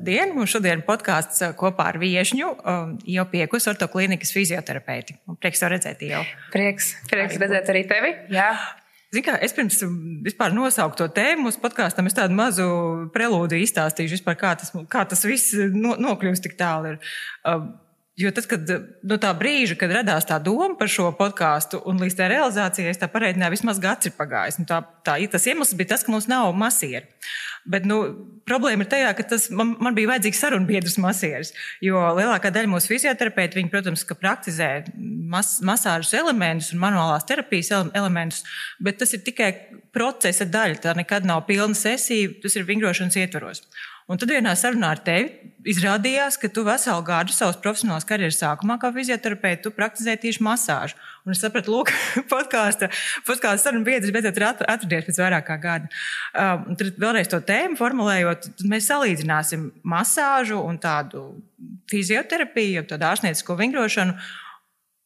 Labdien! Mums šodien podkāsts kopā ar viešņu jau piekus ortoklīnikas fizioterapeiti. Prieks to redzēt jau. Prieks, prieks arī redzēt arī tevi. Jā. Zin kā, es pirms vispār nosaucu to tēmu mūsu podkāstam, es tādu mazu prelūdiju izstāstīšu, vispār, kā, tas, kā tas viss no, nokļūst tik tālu. Ir. Jo tas, kad no tā brīža, kad radās tā doma par šo podkāstu un līdz tā realizācijai, tā pareidināju, vismaz gads ir pagājis. Un tā, tā, tas iemesls bija tas, ka mums nav masieru. Bet nu, problēma ir tajā, ka tas, man, man bija vajadzīgs sarunbiedrs masieris. Jo lielākā daļa mūsu fizioterapeiti, viņi, protams, praktizē mas, masāžas elementus un manuālās terapijas elementus, bet tas ir tikai procesa daļa. Tā nekad nav pilna sesija, tas ir vingrošanas ietvaros. Un tad vienā sarunā ar tevi izrādījās, ka tu veselu gadu savas profesionālās karjeras sākumā, kā fizioterapeits, tu praktizēji tieši masāžu. Un es sapratu, lūk, podkāstu, sarunu biedrs beidzot ir atradies pēc vairāk kā gada. Um, tad vēlreiz to tēmu formulējot, mēs salīdzināsim masāžu un tādu fizioterapiju, tādu ārstniecisko vingrošanu.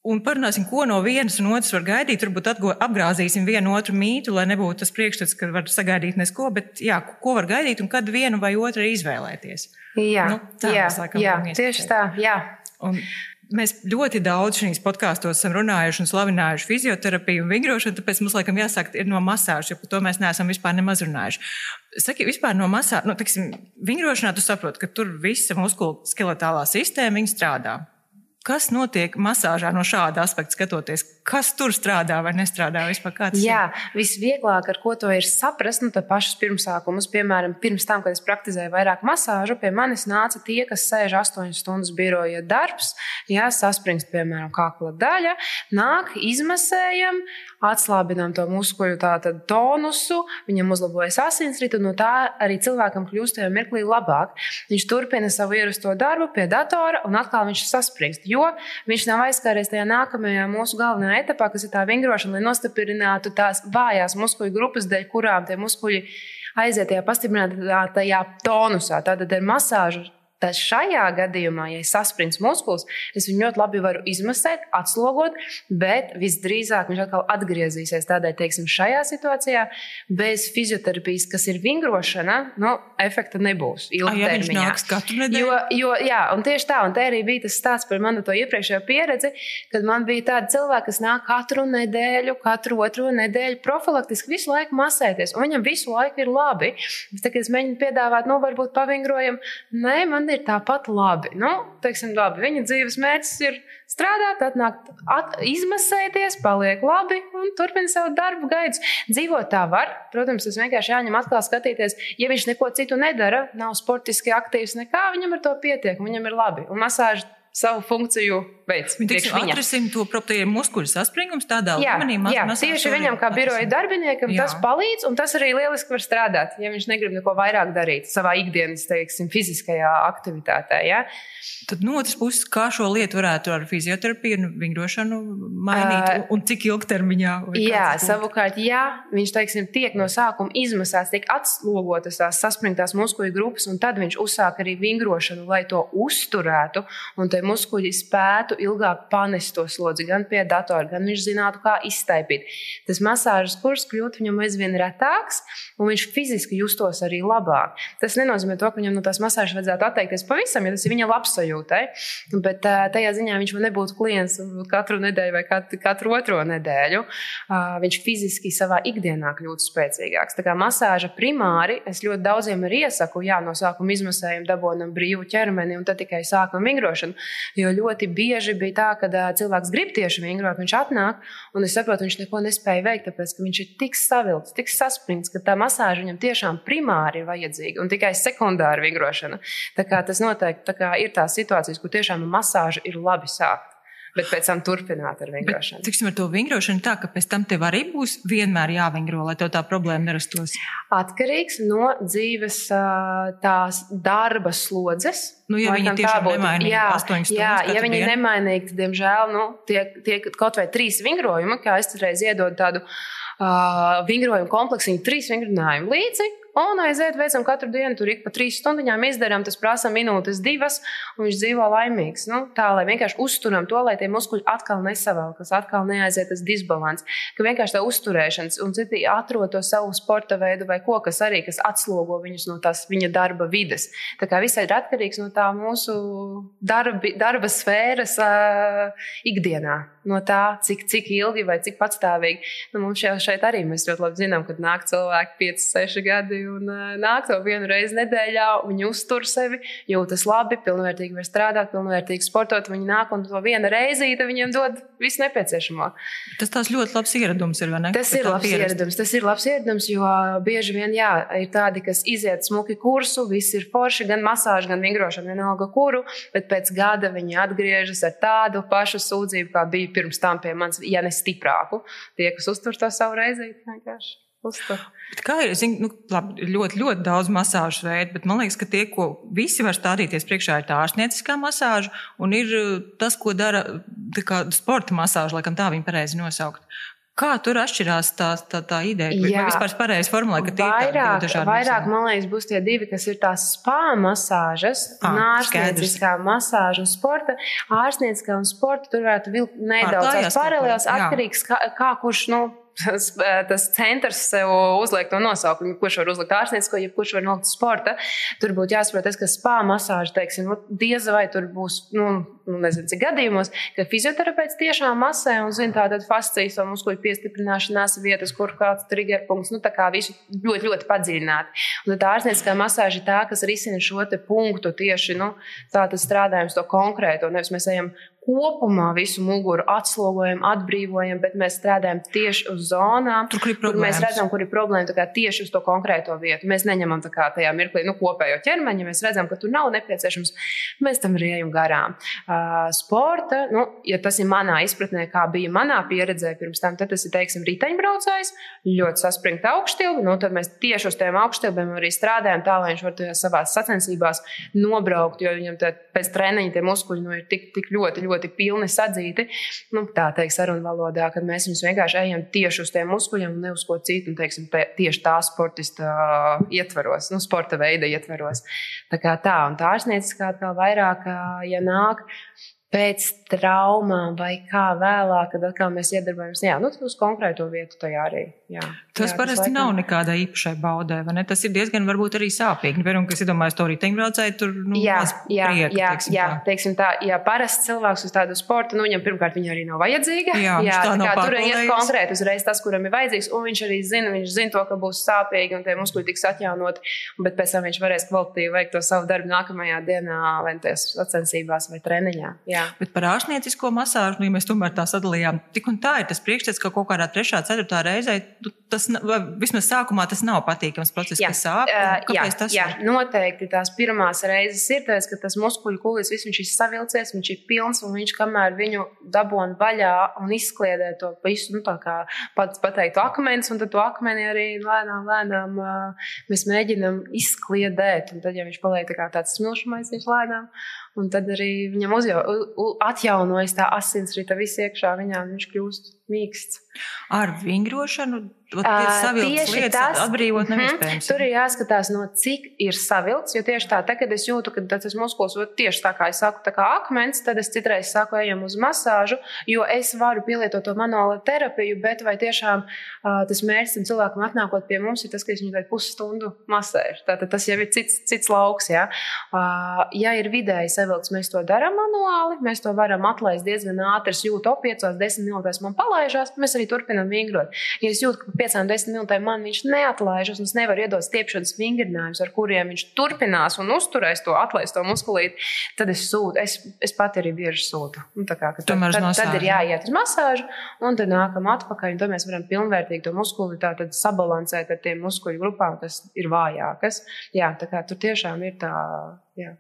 Un parunāsim, ko no vienas un otras var gaidīt. Turbūt apgāzīsim vienu otru mītu, lai nebūtu tas priekšstats, ka var sagaidīt neko, bet jā, ko var gaidīt un kad vienu vai otru izvēlēties. Jā, nu, tā, jā, laikam, jā tieši tā. Jā. Un mēs ļoti daudz šīs podkāstos esam runājuši un slavinājuši fizioterapiju un vingrošanu, tāpēc mums laikam jāsāk no masāžas, jo par to mēs neesam vispār nemaz runājuši. Saki, vispār no masāžas, nu, tiksim, vingrošanā tu saproti, ka tur visa muskulu skeletālā sistēma strādā. Kas notiek masāžā no šāda aspekta skatoties? Kas tur strādā vai nestrādā vispār? Jā, visvieglāk ar ko to ir saprast, nu, tad pašas pirmsākumus, piemēram, pirms tam, kad es praktizēju vairāk masāžu, pie manis nāca tie, kas sēž 8 stundas biroja darbs, jā, saspringst, piemēram, kakla daļa, nāk, izmasējam, atslābinām to muskuļu tātad tonusu, viņam uzlabojas asinsritu, no tā arī cilvēkam kļūst tajā mirklī labāk. Viņš turpina savu ierasto darbu pie datora un atkal viņš saspringst jo viņš nav aizskāries tajā nākamajā mūsu galvenajā etapā, kas ir tā vingrošana, lai nostiprinātu tās vājās muskuļu grupas, dēļ kurām tie muskuļi aiziet tajā pastiprinātajā tonusā. Tātad ar masāžu Tad šajā gadījumā, ja ir saspringts muskulis, es viņu ļoti labi varu izmasēt, atslogot, bet visdrīzāk viņš atkal atgriezīsies. Tādēļ, teiksim, šajā situācijā bez fizioterapijas, kas ir vingrošana, nu, efekta nebūs ilgtermiņā. Ja jo, jo, jā, un tieši tā, un te arī bija tas stāsts par manu to iepriekšējo pieredzi, kad man bija tādi cilvēki, kas nāk katru nedēļu, katru otro nedēļu profilaktiski visu laiku masēties, un viņam visu laiku ir labi. Bet, kad es mēģinu piedāvāt, nu, varbūt pavingrojam, nē, man ir tāpat labi. Nu, teiksim, labi. Viņa dzīves mērķis ir strādāt, atnākt, at, izmasēties, paliek labi un turpina savu darbu gaidus. Dzīvot tā var. Protams, tas vienkārši jāņem atkal skatīties. Ja viņš neko citu nedara, nav sportiski aktīvs, nekā viņam ar to pietiek, viņam ir labi. Un masāža savu funkciju veids. Viņš atrisinās to problēmu muskuļu saspringums tādā jā, līmenī. Maz, jā, tieši viņam, kā biroja darbiniekam, jā. tas palīdz, un tas arī lieliski var strādāt, ja viņš negrib neko vairāk darīt savā ikdienas, teiksim, fiziskajā aktivitātē. Ja? Tad no otras puses, kā šo lietu varētu ar fizioterapiju un vingrošanu mainīt, uh, un cik ilgtermiņā? Jā, savukārt, ja viņš, teiksim, tiek no sākuma izmasāts, tiek atslogotas tās saspringtās muskuļu grupas, un tad viņš uzsāk arī vingrošanu, lai to uzturētu, un te muskuļi spētu ilgāk panest to slodzi gan pie datora, gan viņš zinātu, kā iztaipīt. Tas masāžas kurs kļūtu viņam aizvien retāks, un viņš fiziski justos arī labāk. Tas nenozīmē to, ka viņam no tās masāžas vajadzētu atteikties pavisam, ja tas ir viņa labsajūtai, bet tajā ziņā viņš nebūtu klients katru nedēļu vai katru, otro nedēļu. Viņš fiziski savā ikdienā kļūtu spēcīgāks. Tā kā masāža primāri es ļoti daudziem arī iesaku, jā, no sākuma izmasējam, dabonam brīvu ķermeni un tad tikai sākam vingrošanu. Jo ļoti bieži bija tā, ka cilvēks grib tieši vingrot, viņš atnāk, un es saprotu, viņš neko nespēja veikt, tāpēc ka viņš ir tik savilts, tik saspringts, ka tā masāža viņam tiešām primāri ir vajadzīga un tikai sekundāra vingrošana. Tā kā tas noteikti tā kā ir tās situācijas, kur tiešām masāža ir labi sākt bet pēc tam turpināt ar vingrošanu. Bet, tiksim, ar to vingrošanu tā, ka pēc tam tev arī būs vienmēr jāvingro, lai tev tā problēma nerastos. Atkarīgs no dzīves tās darba slodzes. Nu, ja viņi tiešām nemainīgi jā, stundas, jā, ja viņi dienu. nemainīgi, tad, diemžēl, nu, tiek, tiek kaut vai trīs vingrojumi, kā es reiz iedodu tādu uh, vingrojumu kompleksu, trīs vingrinājumu līdzi un aiziet, veicam katru dienu, tur ik pa trīs stundām izdarām, tas prasa minūtes, divas, un viņš dzīvo laimīgs. Nu, tā, lai vienkārši uzturam to, lai tie muskuļi atkal nesavalkas, atkal neaiziet tas disbalans, ka vienkārši tā uzturēšanas, un citi atrod to savu sporta veidu vai ko, kas arī kas atslogo viņus no tās viņa darba vides. Tā kā visai ir atkarīgs no tā mūsu darbi, darba sfēras uh, ikdienā, no tā, cik, cik ilgi vai cik patstāvīgi. Nu, mums šeit, šeit arī mēs ļoti labi zinām, kad nāk cilvēki 5, 6 gadi un uh, nāk to vienu reizi nedēļā, viņi uztur sevi, jūtas labi, pilnvērtīgi var strādāt, pilnvērtīgi sportot. Viņi nāk un to vienu reizīti viņiem dod visu nepieciešamo. Tas tās ļoti labs ieradums ir? Tas ir labs pierast. ieradums, tas ir labs ieradums, jo bieži vien, jā, ir tādi, kas iziet smuki kursu, viss ir forši, gan masāža, gan vingrošana, vienalga kuru, bet pēc gada viņi atgriežas ar tādu pašu sūdzību, kā bija pirms tam pie manis, ja ne stiprāku. Tie, kas uztur to savu reizīti, vienkārši. Uztur. Kā ir, zin, nu, labi, ļoti, ļoti daudz masāžu veidu, bet man liekas, ka tie, ko visi var stādīties priekšā, ir tā ārstnieciskā masāža un ir uh, tas, ko dara sporta masāža, laikam tā viņa pareizi nosaukt. Kā tur atšķirās tā, tā, tā ideja? Jā, vispār pareizi formulē, ka tie ir vairāk, vairāk man liekas, būs tie divi, kas ir tās spā masāžas, ārstnieciskā masāža un sporta. Ārstnieciskā un sporta tur varētu vilkt nedaudz tās paralēlas, atkarīgs kā, kā kurš, nu, tas, tas centrs sev uzliek to nosaukumu, kurš var uzlikt ārstniecisko, ja kurš var nolikt sporta. Tur būtu jāsaprot, ka spā masāža, teiksim, nu, diez vai tur būs, nu, nu nezinu, cik gadījumos, ka fizioterapeits tiešām masē un zina tātad fascijas vai muskuļu piestiprināšanās vietas, kur kāds triggerpunkts, nu, tā kā visu ļoti, ļoti padziļināti. Un tad ārstnieciskā masāža ir tā, kas risina šo punktu tieši, nu, tātad strādājums to konkrēto, nevis mēs ejam kopumā visu muguru atslogojam, atbrīvojam, bet mēs strādājam tieši uz zonām, tur, kur, kur mēs redzam, kur ir problēma tieši uz to konkrēto vietu. Mēs neņemam kā, tajā mirklī nu, kopējo ķermeņa, mēs redzam, ka tur nav nepieciešams, mēs tam ejam garām. Sporta, nu, ja tas ir manā izpratnē, kā bija manā pieredzē pirms tam, tad tas ir, teiksim, riteņbraucējs, ļoti saspringta augštilba, nu, tad mēs tieši uz tiem augštilbiem arī strādājam tā, lai viņš var savās sacensībās nobraukt, jo viņam pēc treniņa tie muskuļi nu, ir tik, tik ļoti, ļoti pilni sadzīti. Nu, tā teiks sarunu valodā, kad mēs viņus vienkārši ejam tieši uz tiem muskuļiem un ne uz ko citu. Un, teiksim, te, tieši tā sportista ietvaros, nu, sporta veida ietvaros. Tā kā tā, un tā ārstnieciskā kā vairāk, ja nāk pēc traumām vai kā vēlāk, kad atkal mēs iedarbojamies jā, nu, uz konkrēto vietu tajā arī. Jā. Tas jā, parasti tas nav nekādai īpašai baudē, vai ne? Tas ir diezgan varbūt arī sāpīgi. Nu, piemēram, kas iedomājas to riteņbraucēju, tur nu, jā, jā, prieka, jā, teiksim jā, tā. teiksim tā, ja parasts cilvēks uz tādu sportu, nu, viņam pirmkārt viņa arī nav vajadzīga. Jā, jā tā kā tur ir konkrēti uzreiz tas, kuram ir vajadzīgs, un viņš arī zina, viņš zina to, ka būs sāpīgi un tie muskuļi tiks atjaunoti, bet pēc tam viņš varēs kvalitīvi veikt to savu darbu nākamajā dienā vai tajās sacensībās vai treniņā. Jā. Jā. Bet par ārstniecisko masāžu, nu, ja mēs tomēr tā sadalījām, tik un tā ir tas priekšstats, ka kaut kādā trešā, ceturtā reizē nu, tas vismaz sākumā tas nav patīkams process, jā. kas sāp. Jā, tas jā, ir? noteikti tās pirmās reizes ir tas, ka tas muskuļu kūlis viss viņš ir savilcies, viņš ir pilns un viņš kamēr viņu dabūna vaļā un izkliedē to visu, nu, tā kā pats pateiktu akmens, un tad to akmeni arī lēnām, lēnām mēs mēģinam izkliedēt. Un tad, ja viņš paliek tā kā tāds smilšamais, viņš lēnām Un tad arī viņam uzjau, atjaunojas tā asinsrita viss iekšā viņā, un viņš kļūst mīksts. Ar vingrošanu tieši tas atbrīvot mhm. iespējams. Tur ir jāskatās, no cik ir savilts. Jo tieši tā, te, kad es jūtu, ka tas muskulis ir tieši tā kā es saku, tā kā akmens, tad es citreiz saku, ejam uz masāžu, jo es varu pielietot to manuālo terapiju, bet vai tiešām uh, tas mērķis tam cilvēkam atnākot pie mums ir tas, ka viņš viņu pusstundu masēž. Tātad tas jau ir cits, cits lauks. Ja? Uh, ja ir vidēji savilts, mēs to darām manuāli, mēs to varam atlaist diezgan ātri. Es jūtu, o 5-10 minūtēs man palaižās, mēs arī turpinām vingrot. Ja es jūtu, ka piecām, desmit minūtēm man viņš neatlaižas, un es nevaru iedot stiepšanas vingrinājumus, ar kuriem viņš turpinās un uzturēs to atlaisto muskulīti, tad es sūtu. Es, es pati arī bieži sūtu. Nu, kā, tad, tad, tad ir jāiet uz masāžu, un tad nākam atpakaļ, un tad mēs varam pilnvērtīgi to muskulitāti sabalansēt ar tiem muskuļu grupām, kas ir vājākas. Jā, tā kā tur tiešām ir tā. Jā.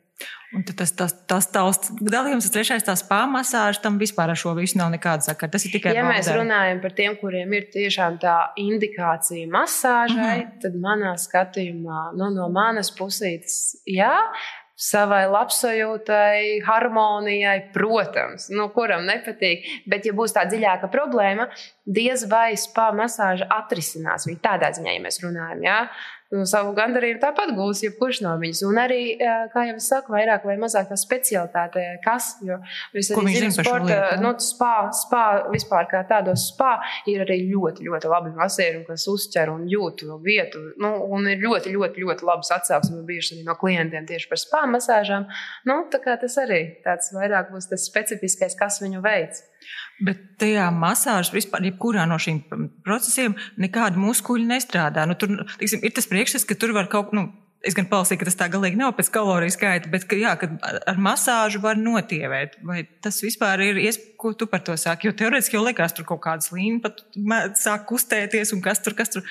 Un tas, tas, tas tavs dalījums, tas trešais, tās pārmasāžas, tam vispār ar šo visu nav nekāda sakara. Tas ir tikai. Ja mēs runājam par tiem, kuriem ir tiešām tā indikācija masāžai, mm -hmm. tad manā skatījumā, nu, no manas pusītes, jā, savai labsajūtai, harmonijai, protams, nu, kuram nepatīk. Bet, ja būs tā dziļāka problēma, diez vai spā masāža atrisinās viņu tādā ziņā, ja mēs runājam. Jā? Nu, savu gandarījumu tāpat gūs jebkurš no viņas. Un arī, kā jau es saku, vairāk vai mazāk tā specialitāte, kas, jo es arī zinu, sporta, nu, spā, spā, vispār kā tādos spā, ir arī ļoti, ļoti labi masēri, kas uzķer un jūt to vietu. Nu, un ir ļoti, ļoti, ļoti labas atsauksmes bijušas arī no klientiem tieši par spā masāžām. Nu, tā kā tas arī tāds vairāk būs tas specifiskais, kas viņu veids. Bet tajā masāžā vispār, jebkurā no šīm procesiem, nekāda muskuļa nestrādā. Nu, tur tiksim, ir tas priekšstats, ka tur var kaut ko. Nu, Es gan palasīju, ka tas tā galīgi nav pēc kaloriju skaita, bet ka, jā, ka ar masāžu var notievēt. Vai tas vispār ir iespējams, ko tu par to saki? Jo teorētiski jau liekas, tur kaut kādas līnijas pat sāk kustēties un kas tur, kas tur.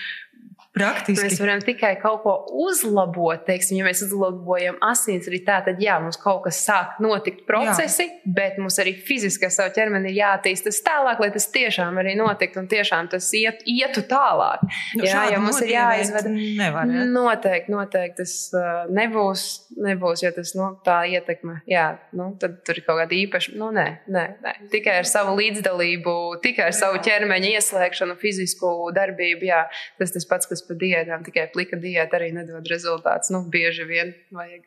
Praktiski. Mēs varam tikai kaut ko uzlabot. Teiksim, ja mēs uzlabojam asinsriti, tad jā, mums kaut kas sāk notikt procesi, jā. bet mums arī fiziski ar savu ķermeni ir jāattīstas tālāk, lai tas tiešām arī notiktu un tiešām tas iet, ietu tālāk. Nu, jā, ja mums ir jāizved. Nevar, ja? Noteikti, noteikti tas uh, nebūs, nebūs, jo tas nu, tā ietekme, jā, nu, tad tur ir kaut kāda īpaša. Nu, nē, nē, nē, tikai ar savu līdzdalību, tikai ar savu ķermeņa ieslēgšanu, fizisku darbību, jā, tas tas pats, kas pa diētām, tikai plika diēta arī nedod rezultātus. Nu, bieži vien vajag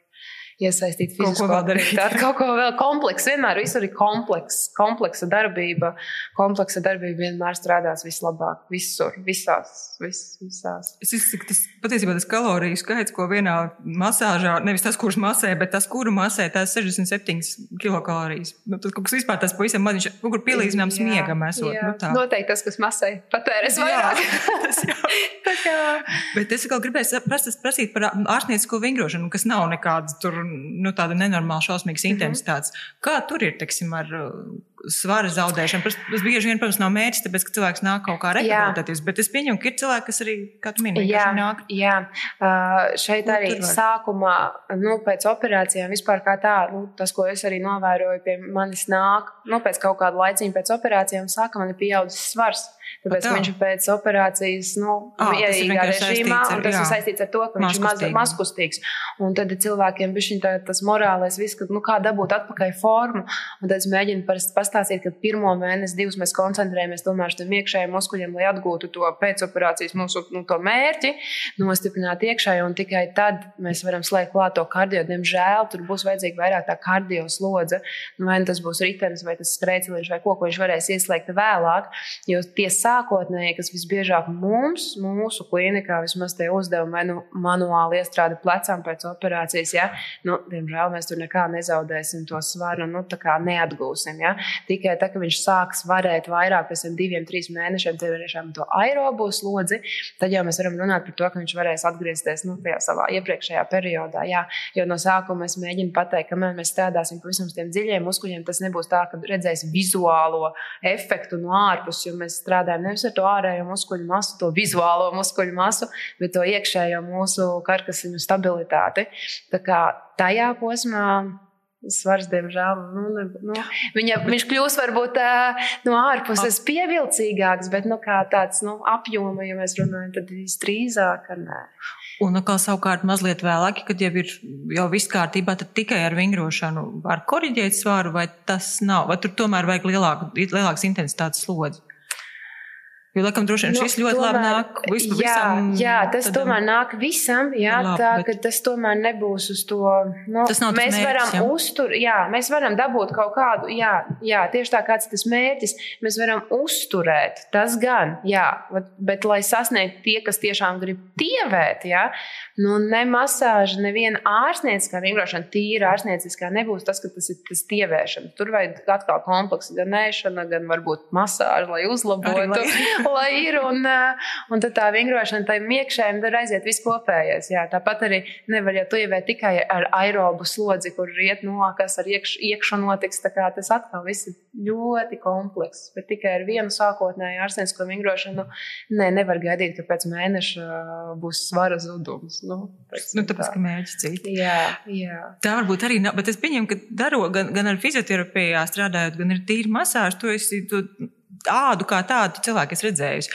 iesaistīt fizisko aktivitāti. Kaut ko vēl kompleksu, vienmēr visur ir kompleks, kompleksa darbība. Kompleksa darbība vienmēr strādās vislabāk, visur, visās. Vis, visās. Es izsaku, tas patiesībā tas kaloriju skaits, ko vienā masāžā, nevis tas, kurš masē, bet tas, kuru masē, tās 67 kilokalorijas. Nu, tas kaut kas vispār tas pavisam maziņš, kur pielīdzināms miegam esot. Jā. Nu, tā. Noteikti tas, kas masē, patērēs vairāk. Jā, tas jā. Bet es vēl gribēju prasīt par ārstniecisko vingrošanu, kas nav nekāds tur nu, tāda nenormāla, šausmīga mhm. intensitāte. Mm -hmm. Kā tur ir, teiksim, ar svara zaudēšana. Tas bieži vien, protams, nav mērķis, tāpēc, ka cilvēks nāk kaut kā rekrutāties, bet es pieņemu, ka ir cilvēki, kas arī, kā tu minēji, jā, nāk. Jā, uh, šeit arī sākumā, nu, pēc operācijām vispār kā tā, nu, tas, ko es arī novēroju, pie manis nāk, nu, pēc kaut kāda laiciņa pēc operācijām sāka man ir pieaudzis svars. Tāpēc tā. viņš pēc operācijas, nu, mierīgā režīmā, ar, un tas jā, ir saistīts ar to, ka viņš ir maz, mazkustīgs. Un tad cilvēkiem bija tas morālais viss, ka, nu, kā dabūt atpakaļ formu, un tad es mēģinu parasti pastāstīt, ka pirmo mēnesi, divus mēs koncentrējamies tomēr uz tiem iekšējiem muskuļiem, lai atgūtu to pēcoperācijas mūsu nu, to mērķi, nostiprināt iekšēji, un tikai tad mēs varam slēgt klāt to kardio. Diemžēl tur būs vajadzīga vairāk tā kardio slodze, nu, vai tas būs ritenis, vai tas sprēciliņš, vai ko, ko viņš varēs ieslēgt vēlāk. Jo tie sākotnēji, kas visbiežāk mums, mūsu klinikā, vismaz tie uzdevumi, vai nu manuāli iestrādi plecām pēc operācijas, ja, nu, diemžēl mēs tur nekā nezaudēsim to svaru, nu, tā kā neatgūsim. Ja. Tikai tad, kad viņš sāks varēt vairāk pēc diviem, trim mēnešiem, tiešām to aerobu slodzi, tad jau mēs varam runāt par to, ka viņš varēs atgriezties nu, savā iepriekšējā periodā. Jā, jo no sākuma es mēģinu pateikt, ka mēs strādāsim pavisam uz tiem dziļiem muskuļiem. Tas nebūs tā, ka redzēs vizuālo efektu no ārpuses, jo mēs strādājam nevis ar to ārējo muskuļu masu, to vizuālo muskuļu masu, bet to iekšējo mūsu karkasiņu stabilitāti. Tā kā tajā posmā svars, diemžēl, nu, ne, nu, viņa, viņš kļūs varbūt no ārpuses pievilcīgāks, bet nu, kā tāds nu, apjoma, ja mēs runājam, tad drīzāk ar nē. Un atkal savukārt mazliet vēlāk, kad jau ir jau viss kārtībā, tad tikai ar vingrošanu var koriģēt svaru, vai tas nav, vai tur tomēr vajag lielāku, lielāks intensitātes slodzi? Jo, laikam, droši vien nu, šis ļoti tomēr, labi nāk visam. Jā, jā tas tādam... tomēr nāk visam. Jā, labi, tā bet... tas tomēr nebūs uz to. Nu, tas nav mēs mērķis, varam jā. uztur, jā, mēs varam dabūt kaut kādu, jā, jā, tieši tā kāds tas mērķis, mēs varam uzturēt. Tas gan, jā, bet lai sasniegtu tie, kas tiešām grib tievēt, jā, nu, ne masāža, neviena ārstnieciskā vingrošana, tīra ārstnieciskā nebūs tas, ka tas ir tas tievēšana. Tur vajag atkal kompleksu gan ēšana, gan varbūt masāža, lai uzlabotu. Arī, lai... lai ir. Un, eh, un tad tā vingrošana tam iekšējiem tur aiziet viss kopējais. Jā, tāpat arī nevar jau tuievēt tikai ar aerobu slodzi, kur iet no kas ar iekš, iekšu notiks. Tas atkal viss ir ļoti komplekss. Bet tikai ar vienu sākotnēju ārstniecisko vingrošanu ne, nevar gaidīt, ka pēc mēneša būs svara zudums. Nu, nu, tāpēc, tā. ka mērķis cits. Jā, jā. Tā varbūt arī nav, bet es pieņemu, ka darot gan, gan ar fizioterapijā strādājot, gan ar tīru masāžu, to esi. Tu, ādu kā tādu cilvēku es redzējusi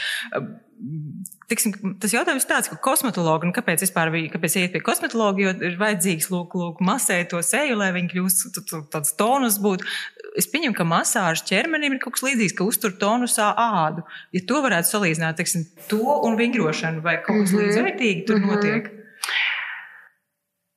tiksim, tas jautājums ir tāds, ka kosmetologi, nu, kāpēc vispār bija, kāpēc iet pie kosmetologa, jo ir vajadzīgs lūk, lūk masēt to seju, lai viņi kļūst tāds tonus būtu. Es pieņemu, ka masāžas ķermenim ir kaut kas līdzīgs, ka uztur tonusā ādu. Ja to varētu salīdzināt, teiksim, to un vingrošanu vai kaut kas mm -hmm. līdzvērtīgi tur mm -hmm. notiek.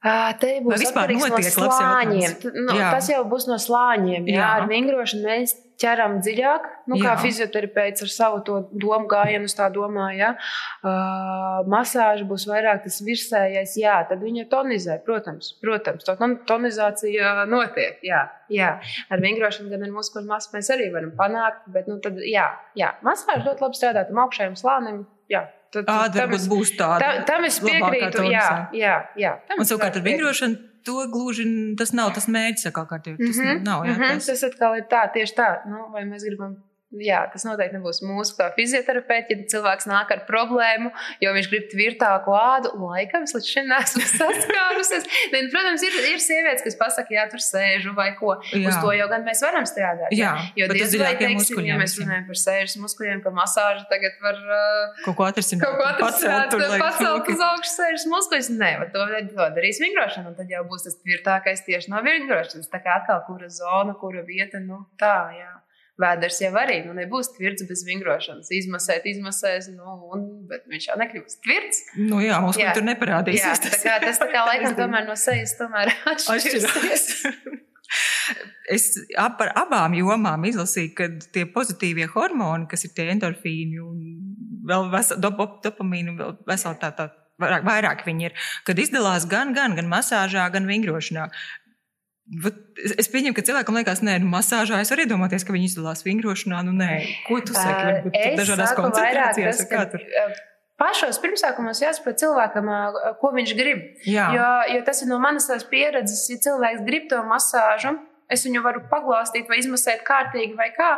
Te būs atkarīgs no slāņiem. Nu, jā. tas jau būs no slāņiem. Jā, jā. ar vingrošanu mēs ķeram dziļāk. Nu, kā jā. fizioterapeits ar savu domu gājienu, tā domā, ja uh, masāža būs vairāk tas virsējais, jā, tad viņa tonizē. Protams, protams tā tonizācija notiek. Jā, jā. Ar vingrošanu gan ar muskuļu masu mēs arī varam panākt, bet nu, tad, jā, jā. masāža ļoti labi strādā tam augšējiem slānim. Jā, Tad, Āda tam es, būs tāda. Tam, tam es piekrītu. Jā, jā, jā. Un savukārt ar vingrošanu to gluži tas nav tas mērķis, kā kārtībā. Tas mm -hmm. nav. Jā, mm -hmm. tas... tas atkal ir tā, tieši tā. Nu, vai mēs gribam jā, tas noteikti nebūs mūsu kā fizioterapeits. Ja cilvēks nāk ar problēmu, jo viņš grib tvirtāku ādu, laikam es līdz šim neesmu saskārusies. Ne, nu, protams, ir, ir sievietes, kas pasakā, jā, tur sēžu vai ko. Jā. Uz to jau gan mēs varam strādāt. Jā, jo diez vai teiksim, ja mēs runājam par sēžas muskuļiem, ka masāža tagad var uh, kaut ko atrisināt. Kaut ko atrisināt, pacelt, pacelt uz augšu sēžas muskuļus. Nē, to, to darīs vingrošana, un tad jau būs tas tvirtākais tieši no vingrošanas. Tā kā atkal kura zona, kura vieta, nu tā, jā. Vēders jau arī nu, nebūs tvirts bez vingrošanas. Izmasēt, izmasēs, nu, un, bet viņš jau nekļūst tvirts. Nu, jā, mums jā. tur neparādīsies. Jā, tas, tā kā, tas tā kā laikam tomēr no sejas tomēr atšķirās. es ap, par abām jomām izlasīju, ka tie pozitīvie hormoni, kas ir tie endorfīni un vēl vesel, dop, dopamīnu, vēl vesel tā, tā vairāk, vairāk viņi ir, kad izdalās gan, gan, gan masāžā, gan vingrošanā. Es pieņemu, ka cilvēkam liekas, nē, nu, masāžā es varu iedomāties, ka viņi izdalās vingrošanā. Nu, nē, ko tu saki? Varbūt es dažādās koncentrācijās. Tas, ka? Pašos pirmsākumos jāsaprot cilvēkam, ko viņš grib. Jā. Jo, jo tas ir no manas pieredzes, ja cilvēks grib to masāžu, es viņu varu paglāstīt vai izmasēt kārtīgi vai kā.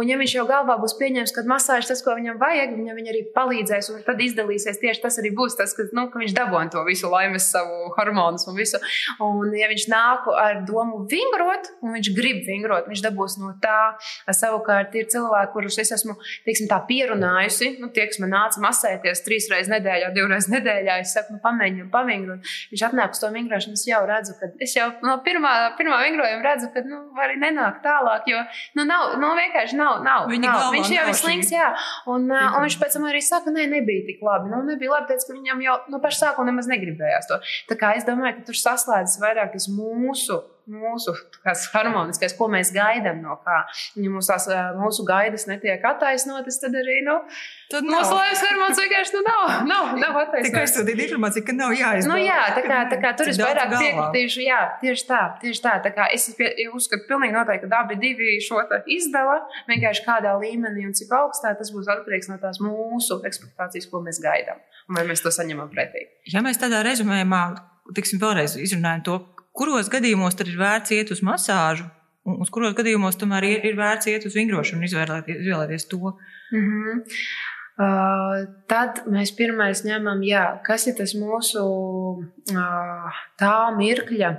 Un, ja viņš jau galvā būs pieņēmis, ka masāža tas, ko viņam vajag, viņam viņa arī palīdzēs, un tad izdalīsies tieši tas arī būs tas, ka, nu, ka viņš dabūna to visu laimes, savu hormonus un visu. Un, ja viņš nāk ar domu vingrot, un viņš grib vingrot, viņš dabūs no tā. Savukārt ir cilvēki, kurus es esmu teiksim, pierunājusi, nu, tie, kas man nāca masēties trīs reizes nedēļā, divreiz nedēļā, es saku, nu, pamēģinu pavingrot. Viņš atnāk uz to vingrošanu, es jau redzu, ka es jau no pirmā, pirmā vingrojuma redzu, ka nu, arī nenāk tālāk, jo nu, nav, nu, vienkārši nav. Nav, nav. Viņš jau ir slings, jā. Un, uh, un viņš pēc tam arī saka, nē, nebija tik labi. Nu, nebija labi, tāpēc, ka viņam jau no paša sākuma nemaz negribējās to. Tā kā es domāju, ka tur saslēdzas vairāk tas mūsu mūsu harmoniskais, ko mēs gaidām no kā. Ja mums tās mūsu gaidas netiek attaisnotas, tad arī nu, tad mūsu laivas harmonijas vienkārši nu, nav, nav, nav attaisnotas. Tikai sūtīt informāciju, ka nav jāizdara. Nu, jā, tā kā, tā kā tur es vairāk piekritīšu, jā, tieši tā, tieši tā. tā kā es pie, uzskatu pilnīgi noteikti, ka abi divi šo izdala vienkārši kādā līmenī un cik augstā tas būs atkarīgs no tās mūsu ekspektācijas, ko mēs gaidām. Un vai mēs to saņemam pretī. Ja mēs tādā rezumējumā, tiksim, vēlreiz izrunājam to, kuros gadījumos tad ir vērts iet uz masāžu, un uz kuros gadījumos tomēr ir, ir vērts iet uz vingrošanu un izvēlēties, izvēlēties to. Mm -hmm. Uh, tad mēs pirmais ņemam, jā, kas ir tas mūsu uh, tā mirkļa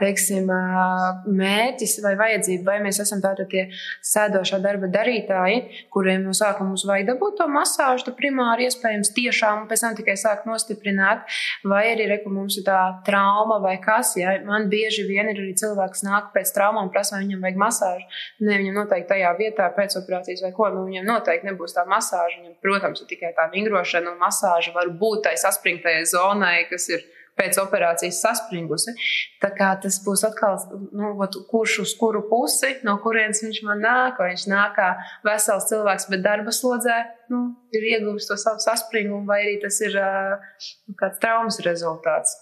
teiksim, uh, mērķis vai vajadzība, vai mēs esam tātad tie sēdošā darba darītāji, kuriem no sākuma mums vajag dabūt to masāžu, to primāri iespējams tiešām, un pēc tam tikai sākt nostiprināt, vai arī, reku, mums ir tā trauma vai kas, ja man bieži vien ir arī cilvēks nāk pēc traumām, prasa, vai viņam vajag masāžu, ne, viņam noteikti tajā vietā pēc operācijas vai ko, nu viņam noteikti nebūs tā masāža, viņam, protams, protams, tikai tā vingrošana un masāža var būt tai saspringtajai zonai, kas ir pēc operācijas saspringusi. Tā kā tas būs atkal, nu, kurš uz kuru pusi, no kurienes viņš man nāk, vai viņš nāk kā vesels cilvēks, bet darba slodzē nu, ir ieguvis to savu saspringumu, vai arī tas ir uh, kāds traumas rezultāts.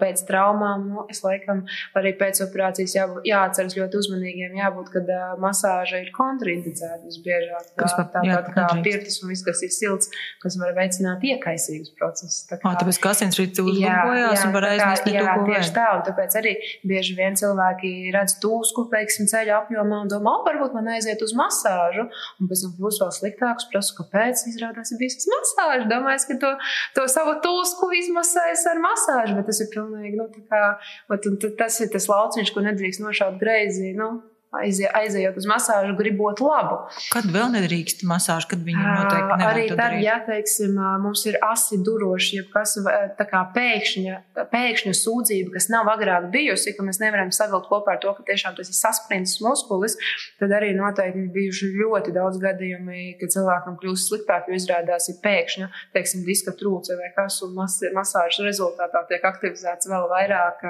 Pēc traumām, nu, es laikam arī pēc operācijas jābūt, jāatceras ļoti uzmanīgiem, jābūt, kad uh, masāža ir kontraindicēta visbiežāk. Tā, tāpat kā pirtis un viss, kas ir silts, kas var veicināt iekaisīgus procesus. Tā kā, tāpēc kā asinsrites uzlabojās un var aizmest jā, tieši tā, un tāpēc arī bieži vien cilvēki redz tūsku, teiksim, ceļa apjomā un domā, o, varbūt man aiziet uz masāžu, un pēc tam kļūst vēl sliktāks, prasu, kāpēc izrādās ir bijis masāža. Domāju, ka to, to savu tūsku izmasēs ar masāžu bet tas ir pilnīgi, nu, tā kā, ot, tas ir tas lauciņš, ko nedrīkst nošaut greizi, nu, aizejot uz masāžu, gribot labu. Kad vēl nedrīkst masāžu, kad viņi noteikti nevar Arī tad, ja teiksim, mums ir asi duroši, jeb kas tā kā pēkšņa, pēkšņa sūdzība, kas nav agrāk bijusi, ka mēs nevaram savilkt kopā ar to, ka tiešām tas ir saspringts muskulis, tad arī noteikti bijuši ļoti daudz gadījumi, kad cilvēkam kļūst sliktāk, jo izrādās ir pēkšņa, teiksim, diska trūce vai kas, un mas masāžas rezultātā tiek aktivizēts vēl vairāk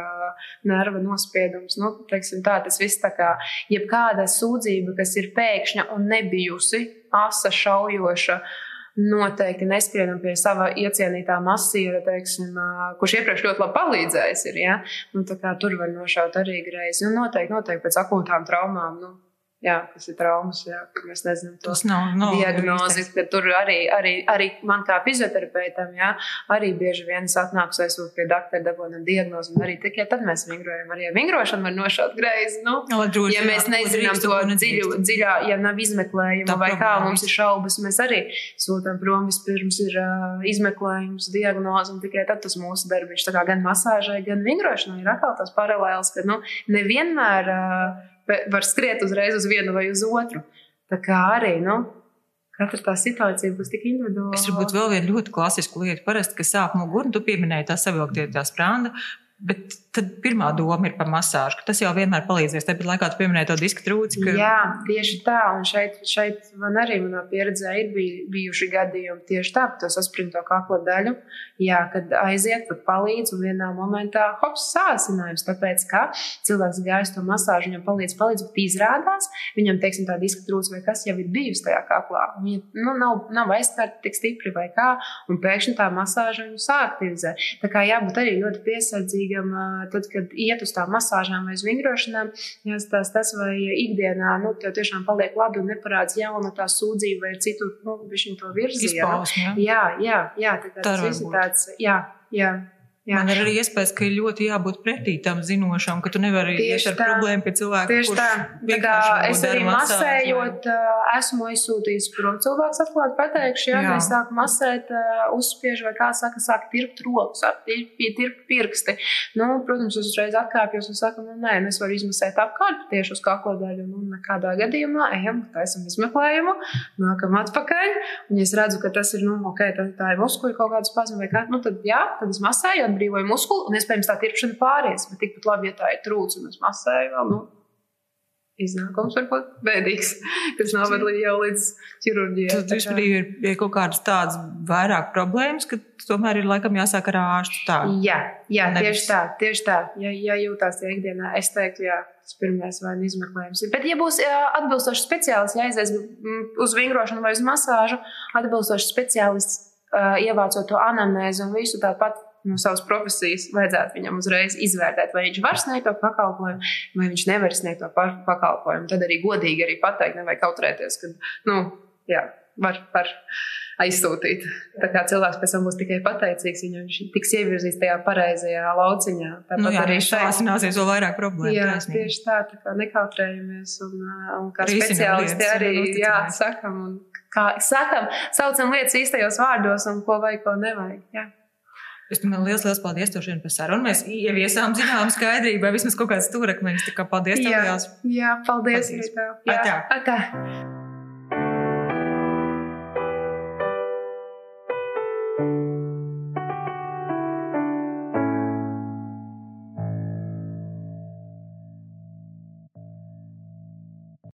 nerva nospiedums. Nu, teiksim, tā, tas viss tā kā jebkāda sūdzība, kas ir pēkšņa un nebijusi asa, šaujoša. Noteikti nespienam pie sava iecienītā masīva, teiksim, kurš iepriekš ļoti labi palīdzējis. Ir, ja? nu, tur var nošaut arī greizi. Un noteikti, noteikti pēc akūtām traumām. Nu, jā, kas ir traumas, jā, kur mēs nezinām to Tas nav, nav diagnozi. tur arī, arī, arī man kā fizioterapeitam, jā, arī bieži vien es atnāku aizsūt pie doktora, dabūjam diagnozi, un arī tikai tad mēs vingrojam. Arī ar vingrošanu var nošaut greizi. Nu, Jā, lai droši ja mēs ko nezinām to dziļu, dziļā, ja nav izmeklējuma vai kā mums ir šaubas, mēs arī sūtām prom. Vispirms ir uh, izmeklējums, diagnoze, un tikai tad tas mūsu darbs. Tā kā gan masāžai, gan vingrošanai ir atkal tas paralēls, ka nu, nevienmēr uh, var skriet uzreiz uz vienu vai uz otru. Tā kā arī nu, katra tā situācija būs tik individuāla. Es varbūt vēl vienu ļoti klasisku lietu, parasti, kas sāp muguru, tu pieminēji tā savilktie tā sprāna. Bet tad pirmā doma ir par masāžu, ka tas jau vienmēr palīdzēs. Tāpat laikā tu pieminēji to disku trūci. Ka... Jā, tieši tā. Un šeit, šeit man arī manā pieredzē ir bij, bijuši gadījumi tieši tā, par to saspringto kakla daļu. Jā, kad aiziet, tad palīdz un vienā momentā hops sācinājums. Tāpēc, ka cilvēks gājis to masāžu, viņam palīdz, palīdz, bet izrādās, viņam, teiksim, tā diska trūce vai kas jau ir bijusi tajā kaklā. Viņa nu, nav, nav aizskārta tik stipri vai kā, un pēkšņi tā masāža viņu sāktivizē. Tā kā jābūt arī ļoti piesardzīgam, tad, kad iet uz tām masāžām vai vingrošanām, jāstāsta tas, vai ikdienā nu, tev tiešām paliek labi un neparādās jauna tā sūdzība vai citu, nu, viņš to virzīja. Jā, jā, jā, tā kā tas viss ir tāds, jā, jā. Jā. Man ir arī iespējas, ka ir ļoti jābūt pretī tam zinošam, ka tu nevari Tieši iet ar tā. problēmu pie cilvēka. Tieši tā. tā kā es arī masējot, esmu aizsūtījis prom cilvēks, atklāti pateikšu, ja Jā. mēs sākam masēt, uzspiež vai kā saka, sāk tirpt rokas, sāk tirpt, pirksti. Nu, protams, es uzreiz atkāpjos un saku, nu, nē, nu, es varu izmasēt apkārt tieši uz kakla daļu. Nu, nekādā gadījumā ejam, taisam izmeklējumu, nākam atpakaļ. Un, ja es redzu, ka tas ir, nu, ok, tā, tā ir muskuļu kaut kāda spazma vai kā, nu, tad jā, tad es masēju, atbrīvoju muskuli, un iespējams tā tirpšana pāries. Bet tikpat labi, ja tā ir trūce, un es masēju vēl, nu, iznākums var būt bēdīgs, kas noved jau līdz ķirurģijai. Tad Tā vispār ir, ir kaut kādas tādas vairāk problēmas, ka tomēr ir laikam jāsāk ar ārstu. Tā. Jā, jā Nevis- tieši tā, tieši tā. Ja, ja jūtās tajā ikdienā, es teiktu, jā, tas pirmais vai izmeklējums. Bet, ja būs jā, atbilstošs speciālists, jāaizies mm, uz vingrošanu vai uz masāžu, atbilstošs speciālists, uh, ievācot to anamnēzi un visu tāpat. No savas profesijas vajadzētu viņam uzreiz izvērtēt, vai viņš var sniegt to pakalpojumu, vai viņš nevar sniegt to pa- pakalpojumu. Tad arī godīgi arī pateikt, nevajag kautrēties, ka, nu, jā, var, var aizsūtīt. Tā kā cilvēks pēc tam būs tikai pateicīgs, ja viņš tiks ievirzīts tajā pareizajā lauciņā. Tāpat Nu, jā, arī šeit. sāsināsies vēl vairāk problēmu. Jā, taisnība. tieši tā, tā kā nekautrējamies un, uh, un kā Risinam speciālisti arī jā, sakam, un kā sakam, saucam lietas īstajos vārdos un ko vajag, ko nevajag. Jā. Es domāju, liels, liels paldies tev šodien par sarunu. Mēs ieviesām zināmu skaidrību, vai vismaz kaut kāds stūrakmeņš. Tā kā paldies tev Jā, liels. jā, paldies. Paldies. Jā, atā.